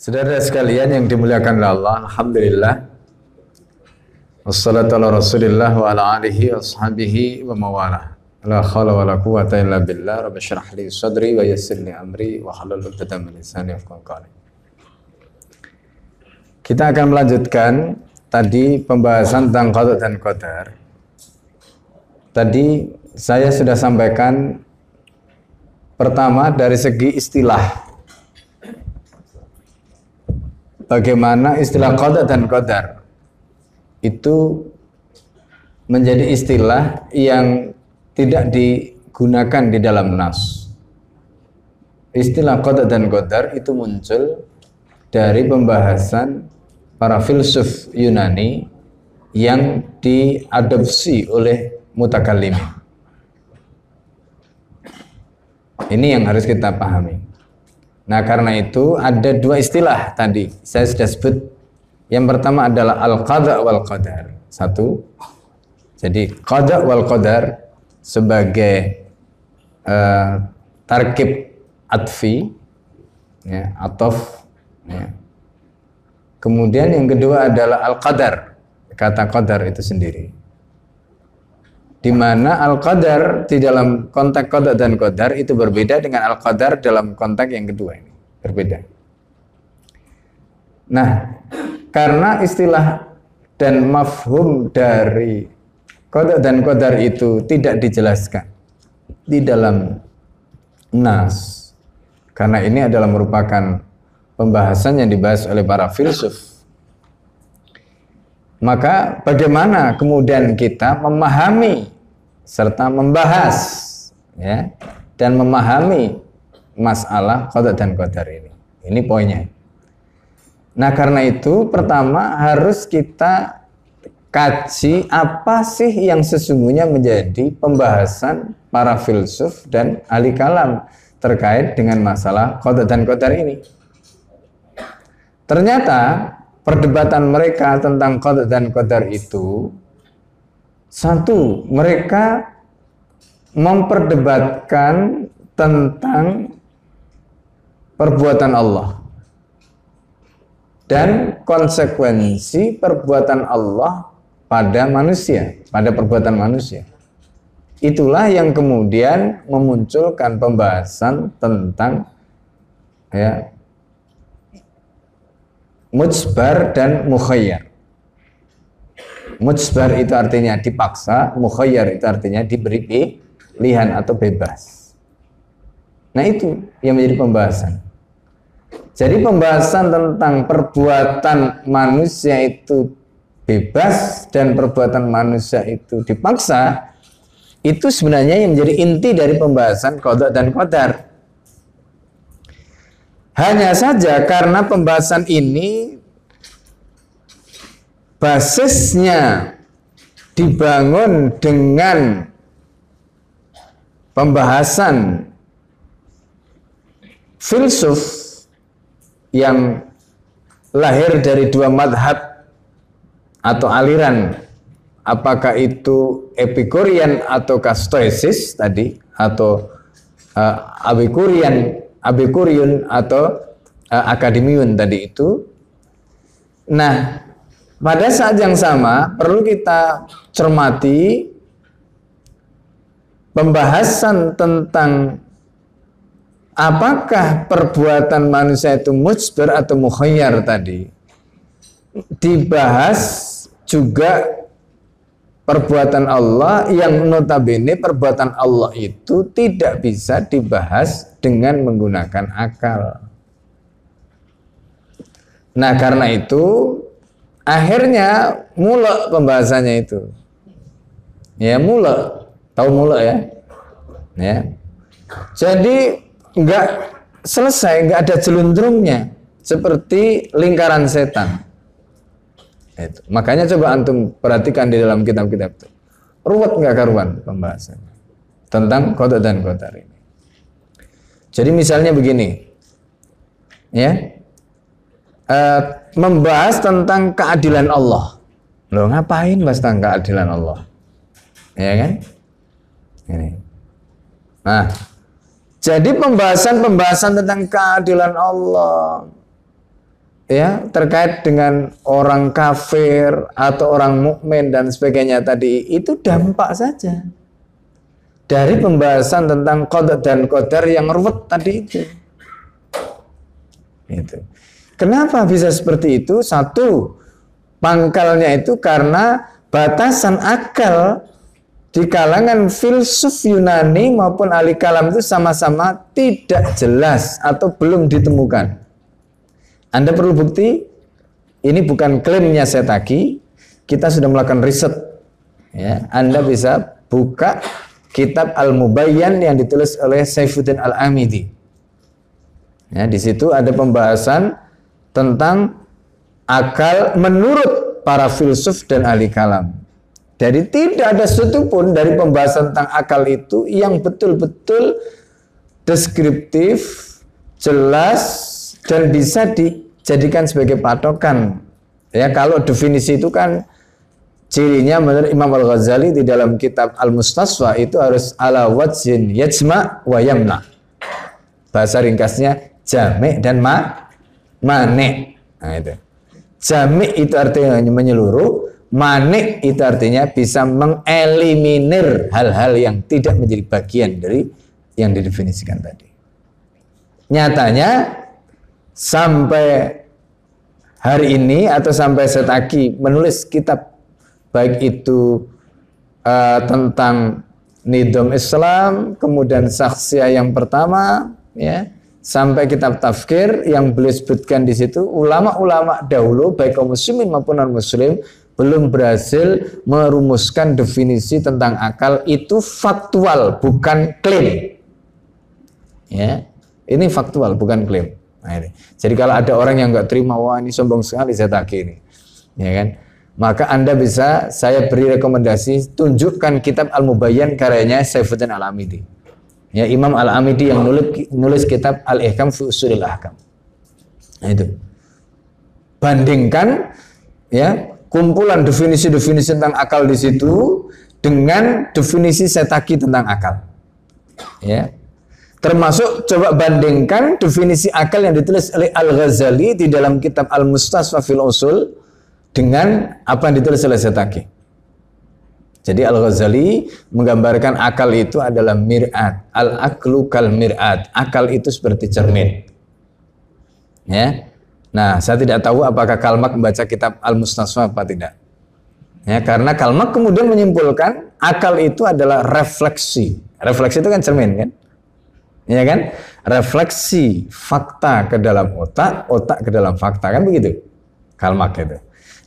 Saudara sekalian yang dimuliakan Allah, Alhamdulillah. Wassalatu ala rasulillah wa ala alihi wa sahbihi wa mawalah. La khawla wa la quwata illa billah. Rabbi syrah li sadri wa yassir li amri wa halal uqdatan min lisani qawli. Kita akan melanjutkan tadi pembahasan tentang qada dan qadar. Tadi saya sudah sampaikan pertama dari segi istilah bagaimana istilah qada dan qadar itu menjadi istilah yang tidak digunakan di dalam nas. Istilah qada dan qadar itu muncul dari pembahasan para filsuf Yunani yang diadopsi oleh mutakallim. Ini yang harus kita pahami. Nah karena itu ada dua istilah tadi saya sudah sebut. Yang pertama adalah al-qada wal qadar. Satu. Jadi qada wal qadar sebagai uh, tarkib atfi ya, atof ya. Kemudian yang kedua adalah al-qadar. Kata qadar itu sendiri. Di mana al-qadar di dalam konteks qada dan qadar itu berbeda dengan al-qadar dalam konteks yang kedua ini. Berbeda. Nah, karena istilah dan mafhum dari qada dan qadar itu tidak dijelaskan di dalam nas. Karena ini adalah merupakan pembahasan yang dibahas oleh para filsuf maka bagaimana kemudian kita memahami serta membahas ya dan memahami masalah qada dan qadar ini. Ini poinnya. Nah, karena itu pertama harus kita kaji apa sih yang sesungguhnya menjadi pembahasan para filsuf dan ahli kalam terkait dengan masalah qada dan qadar ini. Ternyata perdebatan mereka tentang qadar dan qadar itu satu, mereka memperdebatkan tentang perbuatan Allah dan konsekuensi perbuatan Allah pada manusia, pada perbuatan manusia. Itulah yang kemudian memunculkan pembahasan tentang ya mujbar dan mukhayyar. Mujbar itu artinya dipaksa, mukhayyar itu artinya diberi pilihan atau bebas. Nah itu yang menjadi pembahasan. Jadi pembahasan tentang perbuatan manusia itu bebas dan perbuatan manusia itu dipaksa itu sebenarnya yang menjadi inti dari pembahasan kodok dan kodar. Hanya saja karena pembahasan ini basisnya dibangun dengan pembahasan filsuf yang lahir dari dua madhab atau aliran apakah itu Epikurian atau Stoicis tadi atau uh, Abikurian Abikuriun atau uh, Akademiun tadi itu. Nah, pada saat yang sama perlu kita cermati pembahasan tentang apakah perbuatan manusia itu mujbar atau mukhayyar tadi dibahas juga perbuatan Allah yang notabene perbuatan Allah itu tidak bisa dibahas dengan menggunakan akal. Nah karena itu akhirnya mula pembahasannya itu. Ya mula, tahu mula ya? Ya. Jadi nggak selesai, nggak ada jelundrungnya seperti lingkaran setan. Itu. Makanya coba antum perhatikan di dalam kitab-kitab itu. Ruwet nggak karuan pembahasannya tentang kota dan kota ini. Jadi misalnya begini, ya, e, membahas tentang keadilan Allah. Lo ngapain bahas tentang keadilan Allah? Ya kan? Ini. Nah, jadi pembahasan-pembahasan tentang keadilan Allah ya terkait dengan orang kafir atau orang mukmin dan sebagainya tadi itu dampak saja dari pembahasan tentang qada dan qadar yang ruwet tadi itu. Itu. Kenapa bisa seperti itu? Satu, pangkalnya itu karena batasan akal di kalangan filsuf Yunani maupun ahli kalam itu sama-sama tidak jelas atau belum ditemukan. Anda perlu bukti, ini bukan klaimnya Setaki, kita sudah melakukan riset. Ya, Anda bisa buka kitab Al-Mubayyan yang ditulis oleh Saifuddin Al-Amidi. Ya, di situ ada pembahasan tentang akal menurut para filsuf dan ahli kalam. Jadi tidak ada satupun dari pembahasan tentang akal itu yang betul-betul deskriptif, jelas, dan bisa dijadikan sebagai patokan. Ya, kalau definisi itu kan cirinya menurut Imam Al-Ghazali di dalam kitab Al-Mustasfa itu harus ala wajhin yajma wa yamna. Bahasa ringkasnya jami' dan ma mane. Nah itu. Jami' itu artinya menyeluruh, mane itu artinya bisa mengeliminir hal-hal yang tidak menjadi bagian dari yang didefinisikan tadi. Nyatanya sampai hari ini atau sampai setaki menulis kitab baik itu uh, tentang nidom Islam, kemudian saksia yang pertama, ya, sampai kitab tafkir yang beliau sebutkan di situ, ulama-ulama dahulu baik kaum muslimin maupun non muslim belum berhasil merumuskan definisi tentang akal itu faktual bukan klaim. Ya, ini faktual bukan klaim. Nah, ini. Jadi kalau ada orang yang nggak terima, wah ini sombong sekali saya tak ini, ya kan? Maka anda bisa saya beri rekomendasi tunjukkan kitab Al Mubayyan karyanya Saifuddin Al Amidi. Ya Imam Al Amidi yang nulis nulis kitab Al Ihkam fi Usulil Ahkam. Nah itu. Bandingkan ya kumpulan definisi-definisi tentang akal di situ dengan definisi setaki tentang akal. Ya, Termasuk coba bandingkan definisi akal yang ditulis oleh Al-Ghazali di dalam kitab Al-Mustasfa fil Usul dengan apa yang ditulis oleh Setaki. Jadi Al-Ghazali menggambarkan akal itu adalah mir'at. Al-aklu kal mir'at. Akal itu seperti cermin. Ya. Nah, saya tidak tahu apakah Kalmak membaca kitab Al-Mustasfa apa tidak. Ya, karena Kalmak kemudian menyimpulkan akal itu adalah refleksi. Refleksi itu kan cermin kan? ya kan? Refleksi fakta ke dalam otak, otak ke dalam fakta kan begitu? Kalmak itu.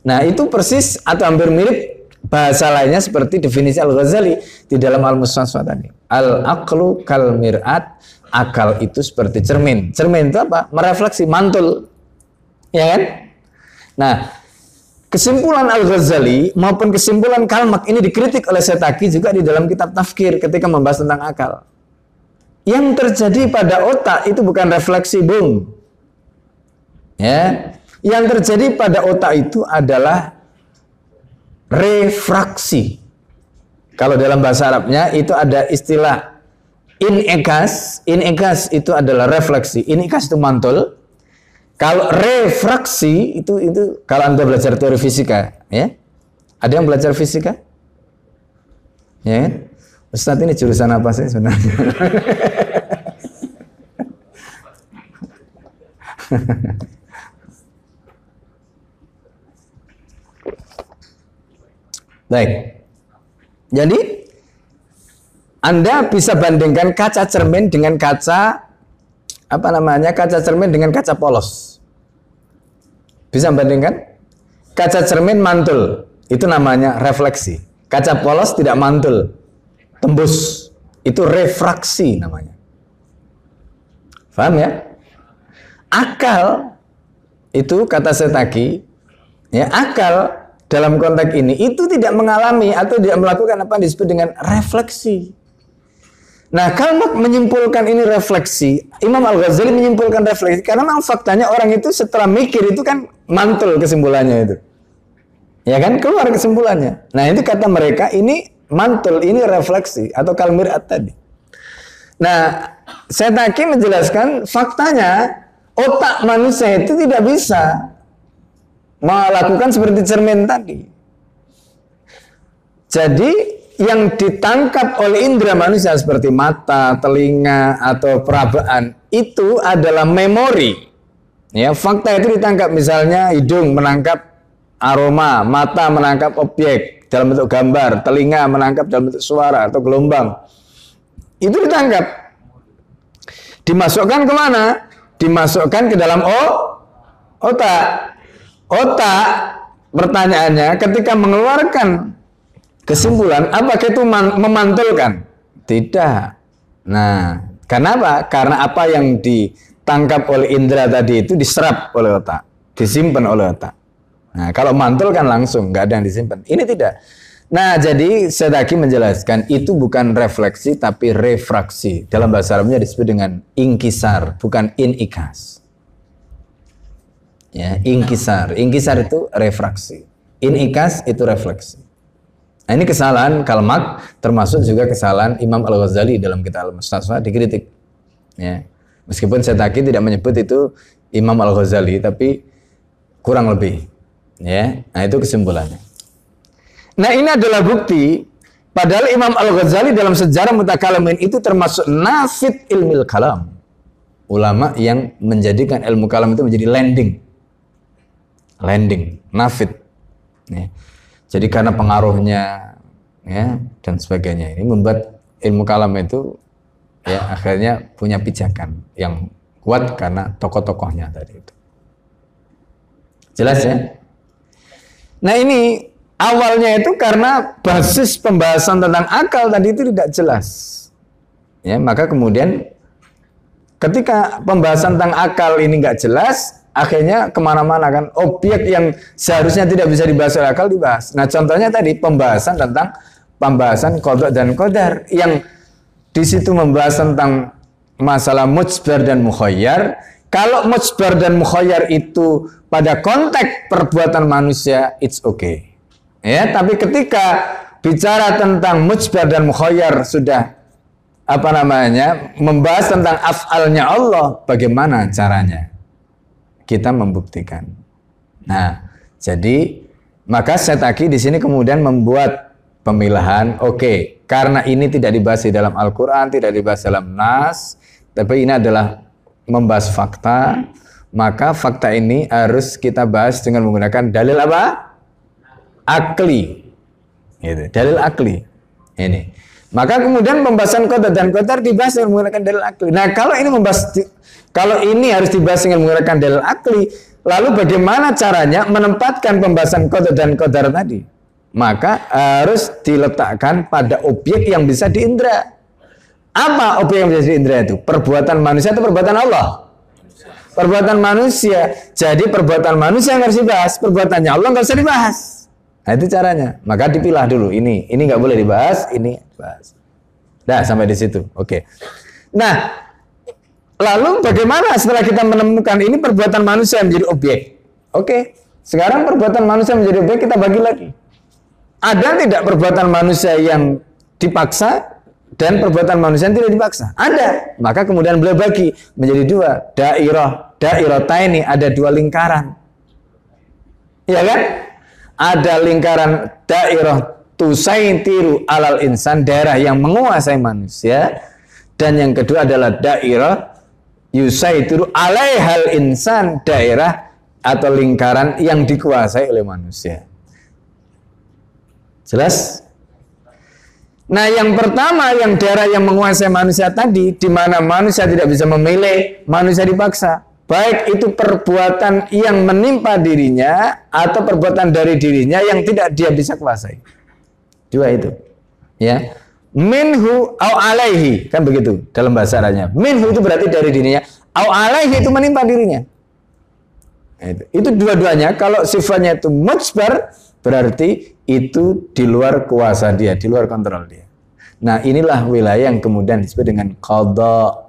Nah itu persis atau hampir mirip bahasa lainnya seperti definisi Al Ghazali di dalam Al Mustasfa tadi. Al aklu kal mirat, akal itu seperti cermin. Cermin itu apa? Merefleksi, mantul, ya kan? Nah Kesimpulan Al-Ghazali maupun kesimpulan Kalmak ini dikritik oleh Setaki juga di dalam kitab Tafkir ketika membahas tentang akal. Yang terjadi pada otak itu bukan refleksi, Bung. Ya. Yang terjadi pada otak itu adalah refraksi. Kalau dalam bahasa Arabnya itu ada istilah inekas. Inekas itu adalah refleksi. Inekas itu mantul. Kalau refraksi itu itu kalau Anda belajar teori fisika, ya. Ada yang belajar fisika? Ya. Ustadz ini jurusan apa sih sebenarnya? Baik. Jadi Anda bisa bandingkan kaca cermin dengan kaca apa namanya? kaca cermin dengan kaca polos. Bisa bandingkan? Kaca cermin mantul, itu namanya refleksi. Kaca polos tidak mantul, tembus. Itu refraksi namanya. Paham ya? Akal itu kata Setaki, ya akal dalam konteks ini itu tidak mengalami atau tidak melakukan apa yang disebut dengan refleksi. Nah, kalau menyimpulkan ini refleksi, Imam Al-Ghazali menyimpulkan refleksi karena memang faktanya orang itu setelah mikir itu kan mantul kesimpulannya itu. Ya kan? Keluar kesimpulannya. Nah, itu kata mereka ini mantul ini refleksi atau kalmirat tadi. Nah, saya tadi menjelaskan faktanya otak manusia itu tidak bisa melakukan seperti cermin tadi. Jadi yang ditangkap oleh indera manusia seperti mata, telinga, atau perabaan itu adalah memori. Ya, fakta itu ditangkap misalnya hidung menangkap aroma, mata menangkap objek dalam bentuk gambar, telinga menangkap dalam bentuk suara atau gelombang. Itu ditangkap. Dimasukkan ke mana? Dimasukkan ke dalam oh, otak. Otak, pertanyaannya ketika mengeluarkan kesimpulan, apakah itu memantulkan? Tidak. Nah, kenapa? Karena apa yang ditangkap oleh indera tadi itu diserap oleh otak, disimpan oleh otak. Nah, kalau mantul kan langsung, nggak ada yang disimpan. Ini tidak. Nah, jadi saya tadi menjelaskan itu bukan refleksi tapi refraksi. Dalam bahasa Arabnya disebut dengan ingkisar, bukan inikas. Ya, ingkisar. Ingkisar itu refraksi. Inikas itu refleksi. Nah, ini kesalahan Kalmak termasuk juga kesalahan Imam Al-Ghazali dalam kitab Al-Mustasfa dikritik. Ya. Meskipun saya tadi tidak menyebut itu Imam Al-Ghazali tapi kurang lebih. Ya. Nah, itu kesimpulannya. Nah, ini adalah bukti padahal Imam Al-Ghazali dalam sejarah mutakalamin itu termasuk nafid ilmil kalam. Ulama yang menjadikan ilmu kalam itu menjadi landing. Landing, nafid. Ya. Jadi karena pengaruhnya ya dan sebagainya ini membuat ilmu kalam itu ya akhirnya punya pijakan yang kuat karena tokoh-tokohnya tadi itu. Jelas ya? Nah ini awalnya itu karena basis pembahasan tentang akal tadi itu tidak jelas. Ya, maka kemudian ketika pembahasan tentang akal ini nggak jelas, akhirnya ke mana-mana kan objek yang seharusnya tidak bisa dibahas oleh akal dibahas. Nah contohnya tadi pembahasan tentang pembahasan kodok dan kodar yang di situ membahas tentang masalah mujbar dan mukhayyar. Kalau mujbar dan mukhayyar itu pada konteks perbuatan manusia, it's okay. Ya, tapi ketika bicara tentang mujbar dan mukhayyar sudah apa namanya membahas tentang afalnya Allah, bagaimana caranya? Kita membuktikan. Nah, jadi maka Setaki di sini kemudian membuat pemilahan, oke, okay, karena ini tidak dibahas di dalam Al-Quran, tidak dibahas dalam Nas, tapi ini adalah membahas fakta, maka fakta ini harus kita bahas dengan menggunakan dalil apa? Akli. Gitu. Dalil akli. Ini. Maka kemudian pembahasan kota dan kota dibahas dengan menggunakan dalil akli. Nah, kalau ini membahas kalau ini harus dibahas dengan menggunakan dalil akli, lalu bagaimana caranya menempatkan pembahasan kodar dan kodar tadi? Maka harus diletakkan pada objek yang bisa diindra. Apa objek yang bisa diindra itu? Perbuatan manusia atau perbuatan Allah? Perbuatan manusia. Jadi perbuatan manusia yang harus dibahas, perbuatannya Allah nggak usah dibahas. Nah itu caranya. Maka dipilah dulu ini, ini nggak boleh dibahas, ini dibahas. Nah sampai di situ. Oke. Nah Lalu bagaimana setelah kita menemukan ini perbuatan manusia menjadi objek? Oke, sekarang perbuatan manusia menjadi objek kita bagi lagi. Ada tidak perbuatan manusia yang dipaksa dan perbuatan manusia yang tidak dipaksa? Ada. Maka kemudian beliau bagi menjadi dua. Dairah, dairah ini ada dua lingkaran. Iya kan? Ada lingkaran dairah tiru alal insan, daerah yang menguasai manusia. Dan yang kedua adalah dairah yusaitiru alaihal insan daerah atau lingkaran yang dikuasai oleh manusia. Jelas? Nah, yang pertama yang daerah yang menguasai manusia tadi di mana manusia tidak bisa memilih, manusia dipaksa. Baik itu perbuatan yang menimpa dirinya atau perbuatan dari dirinya yang tidak dia bisa kuasai. Dua itu. Ya minhu au alaihi. Kan begitu dalam bahasa Arabnya. Minhu itu berarti dari dirinya. Au alaihi itu menimpa dirinya. Nah, itu, dua-duanya. Kalau sifatnya itu mujbar berarti itu di luar kuasa dia di luar kontrol dia. Nah inilah wilayah yang kemudian disebut dengan qadha.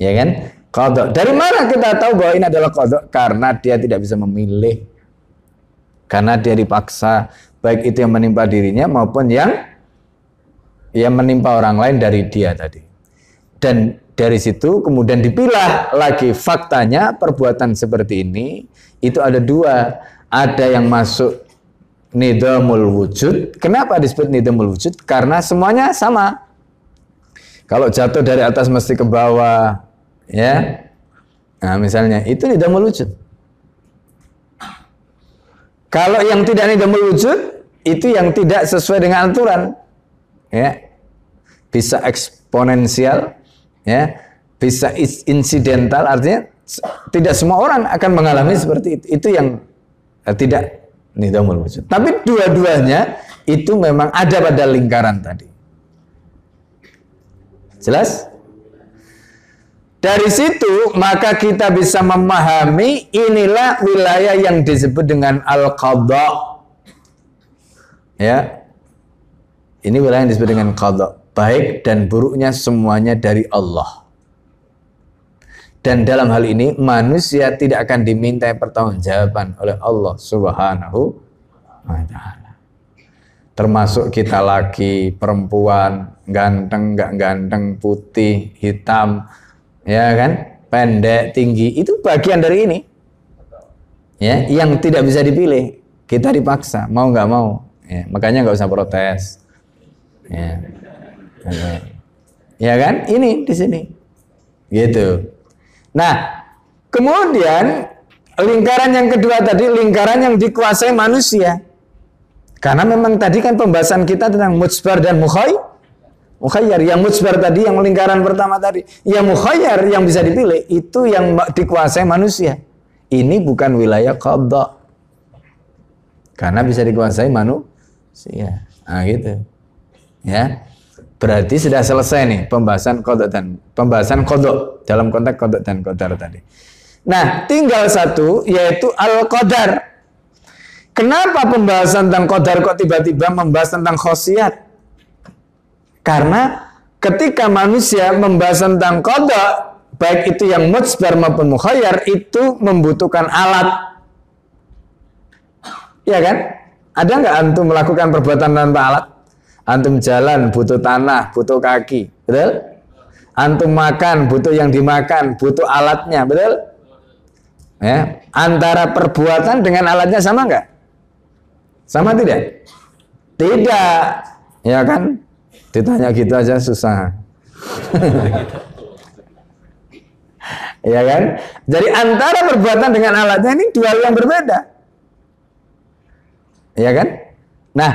Ya kan? Qadha. Dari mana kita tahu bahwa ini adalah qadha? Karena dia tidak bisa memilih. Karena dia dipaksa baik itu yang menimpa dirinya maupun yang yang menimpa orang lain dari dia tadi. Dan dari situ kemudian dipilah lagi faktanya perbuatan seperti ini itu ada dua. Ada yang masuk nidamul wujud. Kenapa disebut nidamul wujud? Karena semuanya sama. Kalau jatuh dari atas mesti ke bawah ya. Nah misalnya itu nidamul wujud. Kalau yang tidak nidamul wujud itu yang tidak sesuai dengan aturan ya bisa eksponensial, ya, bisa insidental, artinya tidak semua orang akan mengalami seperti itu. Itu yang eh, tidak nidamul wujud. Tapi dua-duanya itu memang ada pada lingkaran tadi. Jelas? Dari situ maka kita bisa memahami inilah wilayah yang disebut dengan al-qadha. Ya. Ini wilayah yang disebut dengan qadha baik dan buruknya semuanya dari Allah. Dan dalam hal ini manusia tidak akan diminta pertanggungjawaban oleh Allah Subhanahu wa taala. Termasuk kita laki, perempuan, ganteng, nggak ganteng, putih, hitam, ya kan? Pendek, tinggi, itu bagian dari ini. Ya, yang tidak bisa dipilih. Kita dipaksa, mau nggak mau. Ya, makanya nggak usah protes. Ya. Ya kan? Ini di sini. Gitu. Nah, kemudian lingkaran yang kedua tadi lingkaran yang dikuasai manusia. Karena memang tadi kan pembahasan kita tentang mujbar dan mukhay. Mukhayyar yang mujbar tadi yang lingkaran pertama tadi, yang mukhayyar yang bisa dipilih itu yang dikuasai manusia. Ini bukan wilayah qadha. Karena bisa dikuasai manusia. Nah, gitu. Ya. Berarti sudah selesai nih pembahasan kodok dan pembahasan kodok dalam konteks kodok dan kodar tadi. Nah, tinggal satu yaitu al kodar. Kenapa pembahasan tentang kodar kok tiba-tiba membahas tentang khosiat? Karena ketika manusia membahas tentang kodok, baik itu yang mujbar maupun mukhayyar, itu membutuhkan alat. Ya kan? Ada nggak antum melakukan perbuatan tanpa alat? Antum jalan butuh tanah, butuh kaki, betul? Antum makan butuh yang dimakan, butuh alatnya, betul? Ya, antara perbuatan dengan alatnya sama enggak? Sama tidak? Tidak, ya kan? Ditanya gitu aja susah. ya kan? Jadi antara perbuatan dengan alatnya ini dua yang berbeda. Ya kan? Nah,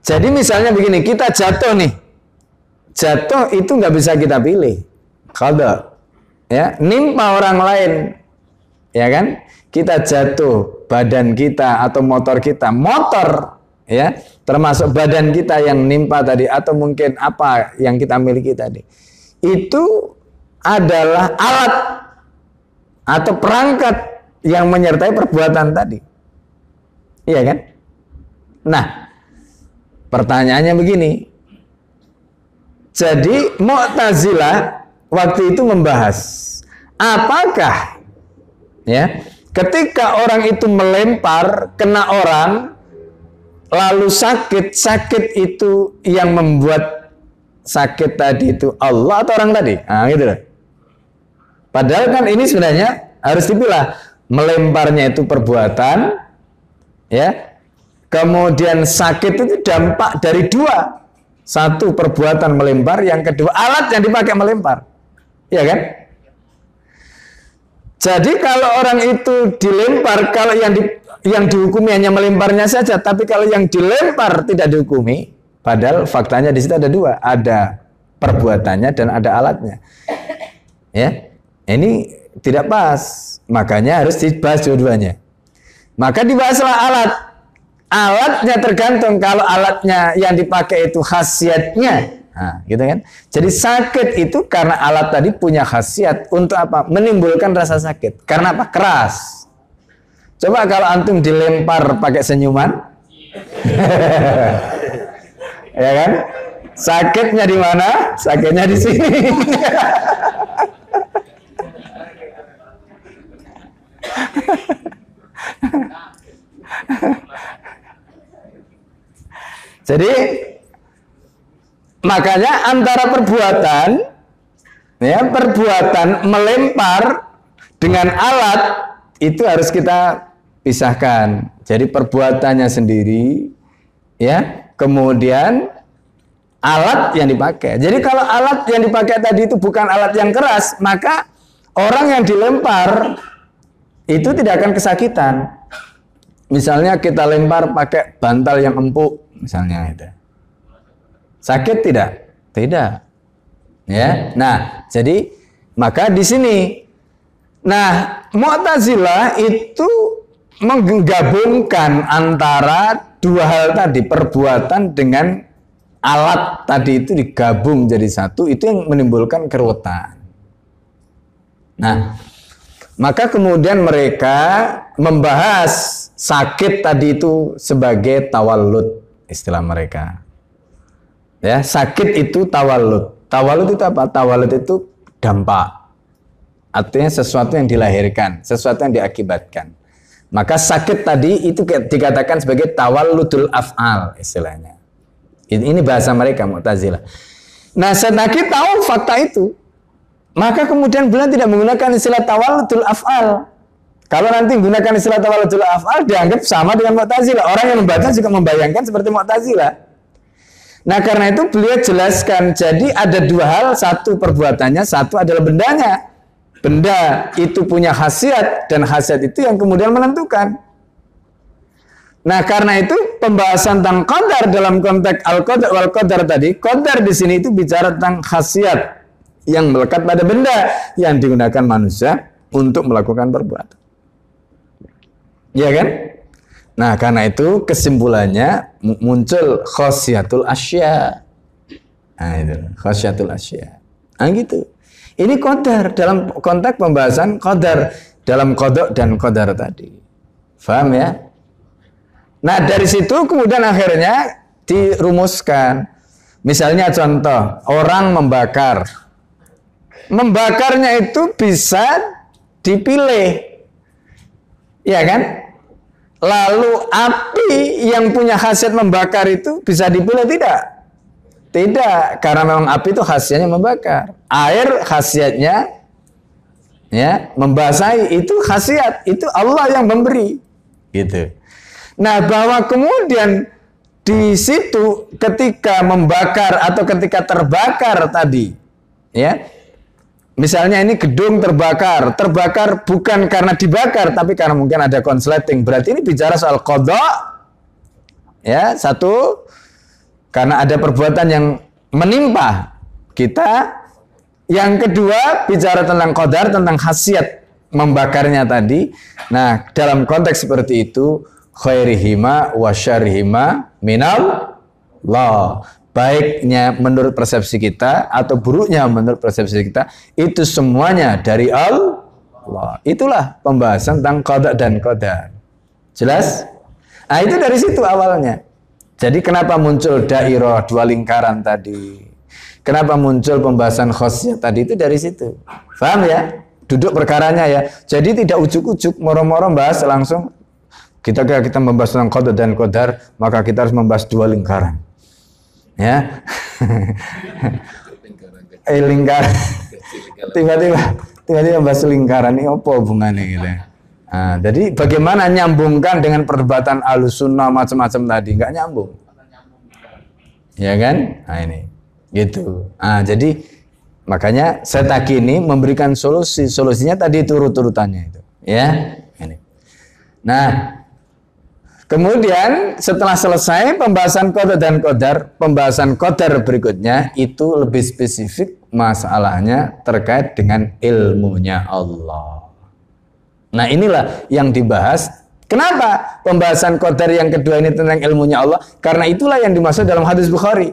jadi misalnya begini, kita jatuh nih. Jatuh itu nggak bisa kita pilih. Kalau ya, nimpa orang lain. Ya kan? Kita jatuh, badan kita atau motor kita, motor ya, termasuk badan kita yang nimpa tadi atau mungkin apa yang kita miliki tadi. Itu adalah alat atau perangkat yang menyertai perbuatan tadi. Iya kan? Nah, Pertanyaannya begini. Jadi Mu'tazilah waktu itu membahas apakah ya ketika orang itu melempar kena orang lalu sakit sakit itu yang membuat sakit tadi itu Allah atau orang tadi nah gitu loh padahal kan ini sebenarnya harus dipilah melemparnya itu perbuatan ya Kemudian sakit itu dampak dari dua. Satu perbuatan melempar, yang kedua alat yang dipakai melempar. Ya kan? Jadi kalau orang itu dilempar, kalau yang di, yang dihukumi hanya melemparnya saja, tapi kalau yang dilempar tidak dihukumi, padahal faktanya di situ ada dua, ada perbuatannya dan ada alatnya. Ya, ini tidak pas, makanya harus dibahas dua-duanya. Maka dibahaslah alat, alatnya tergantung kalau alatnya yang dipakai itu khasiatnya. Nah, gitu kan? Jadi sakit itu karena alat tadi punya khasiat untuk apa? Menimbulkan rasa sakit. Karena apa? Keras. Coba kalau antum dilempar pakai senyuman. Ya kan? Sakitnya di mana? Sakitnya di sini Jadi makanya antara perbuatan Ya, perbuatan melempar dengan alat itu harus kita pisahkan. Jadi perbuatannya sendiri ya, kemudian alat yang dipakai. Jadi kalau alat yang dipakai tadi itu bukan alat yang keras, maka orang yang dilempar itu tidak akan kesakitan. Misalnya kita lempar pakai bantal yang empuk, misalnya itu. Sakit tidak? Tidak. Ya. Nah, jadi maka di sini nah Mu'tazilah itu menggabungkan antara dua hal tadi, perbuatan dengan alat tadi itu digabung jadi satu, itu yang menimbulkan keruwetan. Nah, maka kemudian mereka membahas sakit tadi itu sebagai tawalud istilah mereka. Ya, sakit itu tawalud. Tawalud itu apa? Tawalud itu dampak. Artinya sesuatu yang dilahirkan, sesuatu yang diakibatkan. Maka sakit tadi itu dikatakan sebagai tawaludul af'al istilahnya. Ini bahasa mereka Mu'tazilah. Nah, Senaki tahu fakta itu. Maka kemudian beliau tidak menggunakan istilah tawaludul af'al. Kalau nanti menggunakan istilah tawaludul af'al dianggap sama dengan Mu'tazilah. Orang yang membaca juga membayangkan seperti Mu'tazilah. Nah, karena itu beliau jelaskan jadi ada dua hal, satu perbuatannya, satu adalah bendanya. Benda itu punya khasiat dan khasiat itu yang kemudian menentukan. Nah, karena itu pembahasan tentang qadar dalam konteks al-qadar wal qadar tadi, qadar di sini itu bicara tentang khasiat yang melekat pada benda yang digunakan manusia untuk melakukan perbuatan. Ya kan? Nah, karena itu kesimpulannya muncul khasiatul asya. Nah, itu khasiatul asya. Nah, gitu. Ini qadar dalam konteks pembahasan qadar dalam kodok dan qadar tadi. Faham ya? Nah dari situ kemudian akhirnya dirumuskan. Misalnya contoh, orang membakar. Membakarnya itu bisa dipilih. Ya kan? Lalu api yang punya khasiat membakar itu bisa dipilih tidak? Tidak, karena memang api itu khasiatnya membakar. Air khasiatnya ya membasahi itu khasiat, itu Allah yang memberi. Gitu. Nah, bahwa kemudian di situ ketika membakar atau ketika terbakar tadi, ya, misalnya ini gedung terbakar, terbakar bukan karena dibakar, tapi karena mungkin ada konsleting. Berarti ini bicara soal kodok, ya, satu, karena ada perbuatan yang menimpa kita. Yang kedua, bicara tentang kodar, tentang khasiat membakarnya tadi. Nah, dalam konteks seperti itu, khairihima wa syarihima minal Allah. Baiknya menurut persepsi kita atau buruknya menurut persepsi kita itu semuanya dari Allah. Itulah pembahasan tentang qada dan qadar. Jelas? Nah, itu dari situ awalnya. Jadi kenapa muncul dairah dua lingkaran tadi? Kenapa muncul pembahasan khosnya tadi itu dari situ. Paham ya? Duduk perkaranya ya. Jadi tidak ujuk-ujuk moro-moro bahas langsung kita kita membahas tentang qadar dan qadar, maka kita harus membahas dua lingkaran. Ya. eh lingkaran. Tiba-tiba tiba-tiba membahas lingkaran ini apa hubungannya gitu. Nah, jadi bagaimana nyambungkan dengan perdebatan alusunnah macam-macam tadi? Enggak nyambung. Ya kan? Nah ini. Gitu. Nah, jadi makanya saya tak ini memberikan solusi. Solusinya tadi turut-turutannya itu. Ya. Ini. Nah, Kemudian setelah selesai pembahasan kode dan kodar, pembahasan kodar berikutnya itu lebih spesifik masalahnya terkait dengan ilmunya Allah. Nah inilah yang dibahas. Kenapa pembahasan kodar yang kedua ini tentang ilmunya Allah? Karena itulah yang dimaksud dalam hadis Bukhari.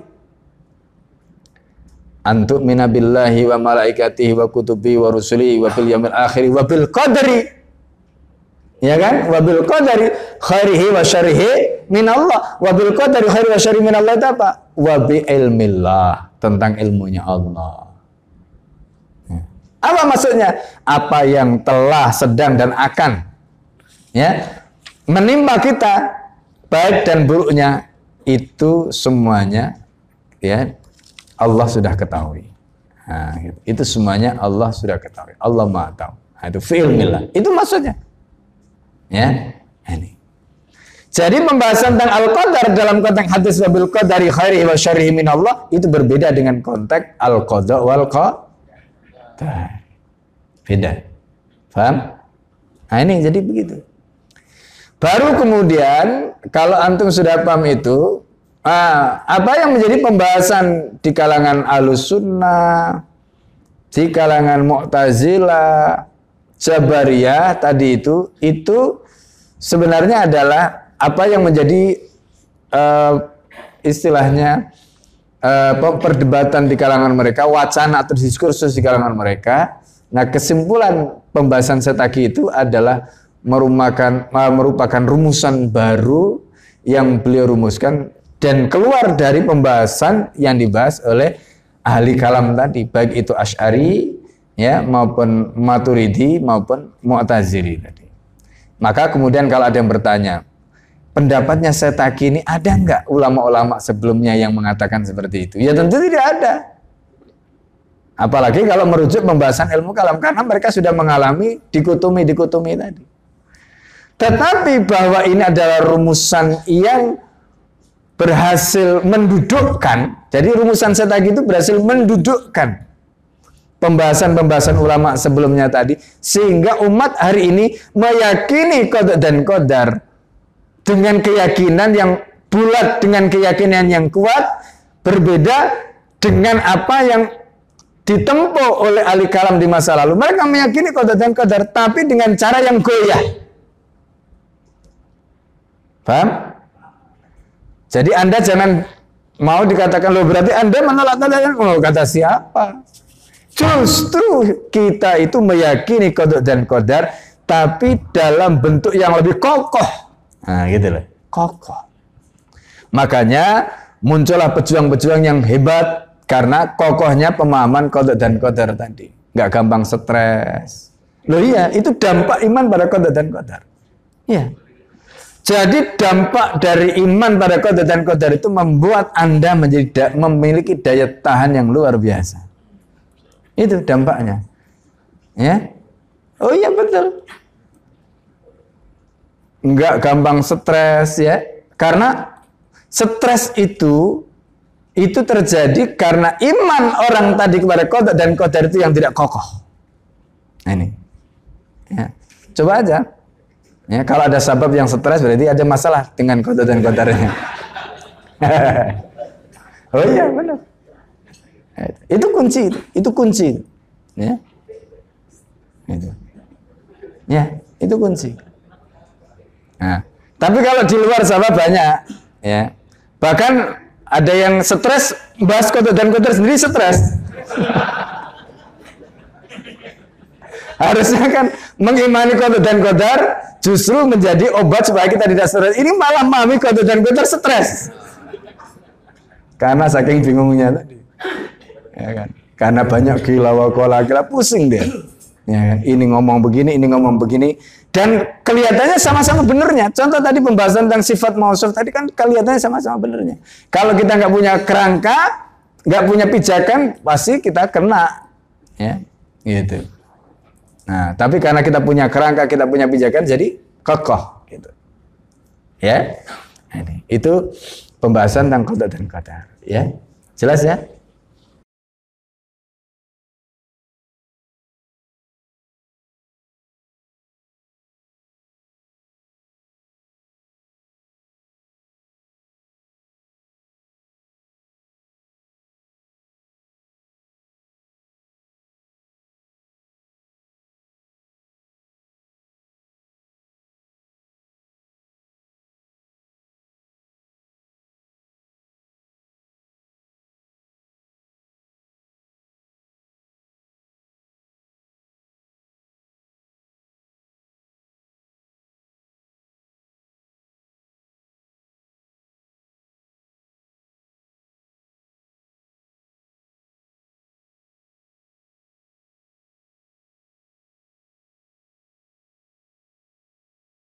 Antuk minabillahi wa malaikatihi wa kutubi wa rusuli wa bil yamil akhiri wa bil qadri Ya kan? Wabil qadari khairihi wa syarihi min Allah. Wabil qadari khairihi wa syarihi min Allah itu apa? Wabi ilmillah. Tentang ilmunya Allah. Ya. Apa maksudnya? Apa yang telah, sedang, dan akan ya menimpa kita baik dan buruknya itu semuanya ya Allah sudah ketahui. Nah, gitu. Itu semuanya Allah sudah ketahui. Allah Maha tahu. Nah, itu fi'ilmillah. Itu maksudnya. Ya. Ini. Jadi pembahasan tentang al-qadar dalam konteks hadis wabil qadari khairi wa syarrihi min Allah itu berbeda dengan konteks al-qada wal qadar. Beda. Paham? Nah ini jadi begitu. Baru kemudian kalau antum sudah paham itu, ah, apa yang menjadi pembahasan di kalangan alusunnah, di kalangan mu'tazilah, jabariyah tadi itu, itu sebenarnya adalah apa yang menjadi uh, istilahnya uh, perdebatan di kalangan mereka, wacana atau diskursus di kalangan mereka. Nah kesimpulan pembahasan setaki itu adalah merupakan merupakan rumusan baru yang beliau rumuskan dan keluar dari pembahasan yang dibahas oleh ahli kalam tadi baik itu Ash'ari ya maupun Maturidi maupun Mu'tazili tadi. Maka kemudian kalau ada yang bertanya, pendapatnya Setaki ini ada nggak ulama-ulama sebelumnya yang mengatakan seperti itu? Ya tentu tidak ada. Apalagi kalau merujuk pembahasan ilmu kalam karena mereka sudah mengalami dikutumi-dikutumi tadi. Tetapi bahwa ini adalah rumusan yang berhasil mendudukkan. Jadi rumusan setagi itu berhasil mendudukkan pembahasan-pembahasan ulama sebelumnya tadi sehingga umat hari ini meyakini kodar dan kodar dengan keyakinan yang bulat dengan keyakinan yang kuat berbeda dengan apa yang ditempuh oleh ahli kalam di masa lalu. Mereka meyakini kodar dan kodar tapi dengan cara yang goyah. Paham? Jadi Anda jangan mau dikatakan loh berarti Anda menolak kata yang oh, kata siapa? Justru kita itu meyakini kodok dan kodar tapi dalam bentuk yang lebih kokoh. Nah, gitu loh. Kokoh. Makanya muncullah pejuang-pejuang yang hebat karena kokohnya pemahaman kodok dan kodar tadi. Nggak gampang stres. Loh iya, itu dampak iman pada kodok dan kodar. Iya. Jadi dampak dari iman pada qadar dan qadar itu membuat Anda menjadi memiliki daya tahan yang luar biasa. Itu dampaknya. Ya. Oh iya betul. Enggak gampang stres ya. Karena stres itu itu terjadi karena iman orang tadi kepada qadar dan qadar itu yang tidak kokoh. Nah, ini. Ya. Coba aja Ya, kalau ada sebab yang stres berarti ada masalah dengan kota dan kotornya. oh iya benar. Itu kunci, itu kunci. Ya. Itu. Ya, itu kunci. Nah, tapi kalau di luar sabab banyak, ya. Bahkan ada yang stres bahas kota dan kotor sendiri stres. Harusnya kan mengimani kota dan kotor justru menjadi obat supaya kita tidak stres. Ini malah mami kota dan kotor stres. Karena saking bingungnya tadi. Ya kan? Karena banyak gila wakola gila pusing dia. Ya kan? Ini ngomong begini, ini ngomong begini. Dan kelihatannya sama-sama benernya. Contoh tadi pembahasan tentang sifat mausuf tadi kan kelihatannya sama-sama benernya. Kalau kita nggak punya kerangka, nggak punya pijakan, pasti kita kena. Ya, gitu. Nah, tapi karena kita punya kerangka, kita punya pijakan, jadi kokoh. Gitu. Ya, ini itu pembahasan tentang kota dan kota. Ya, jelas ya?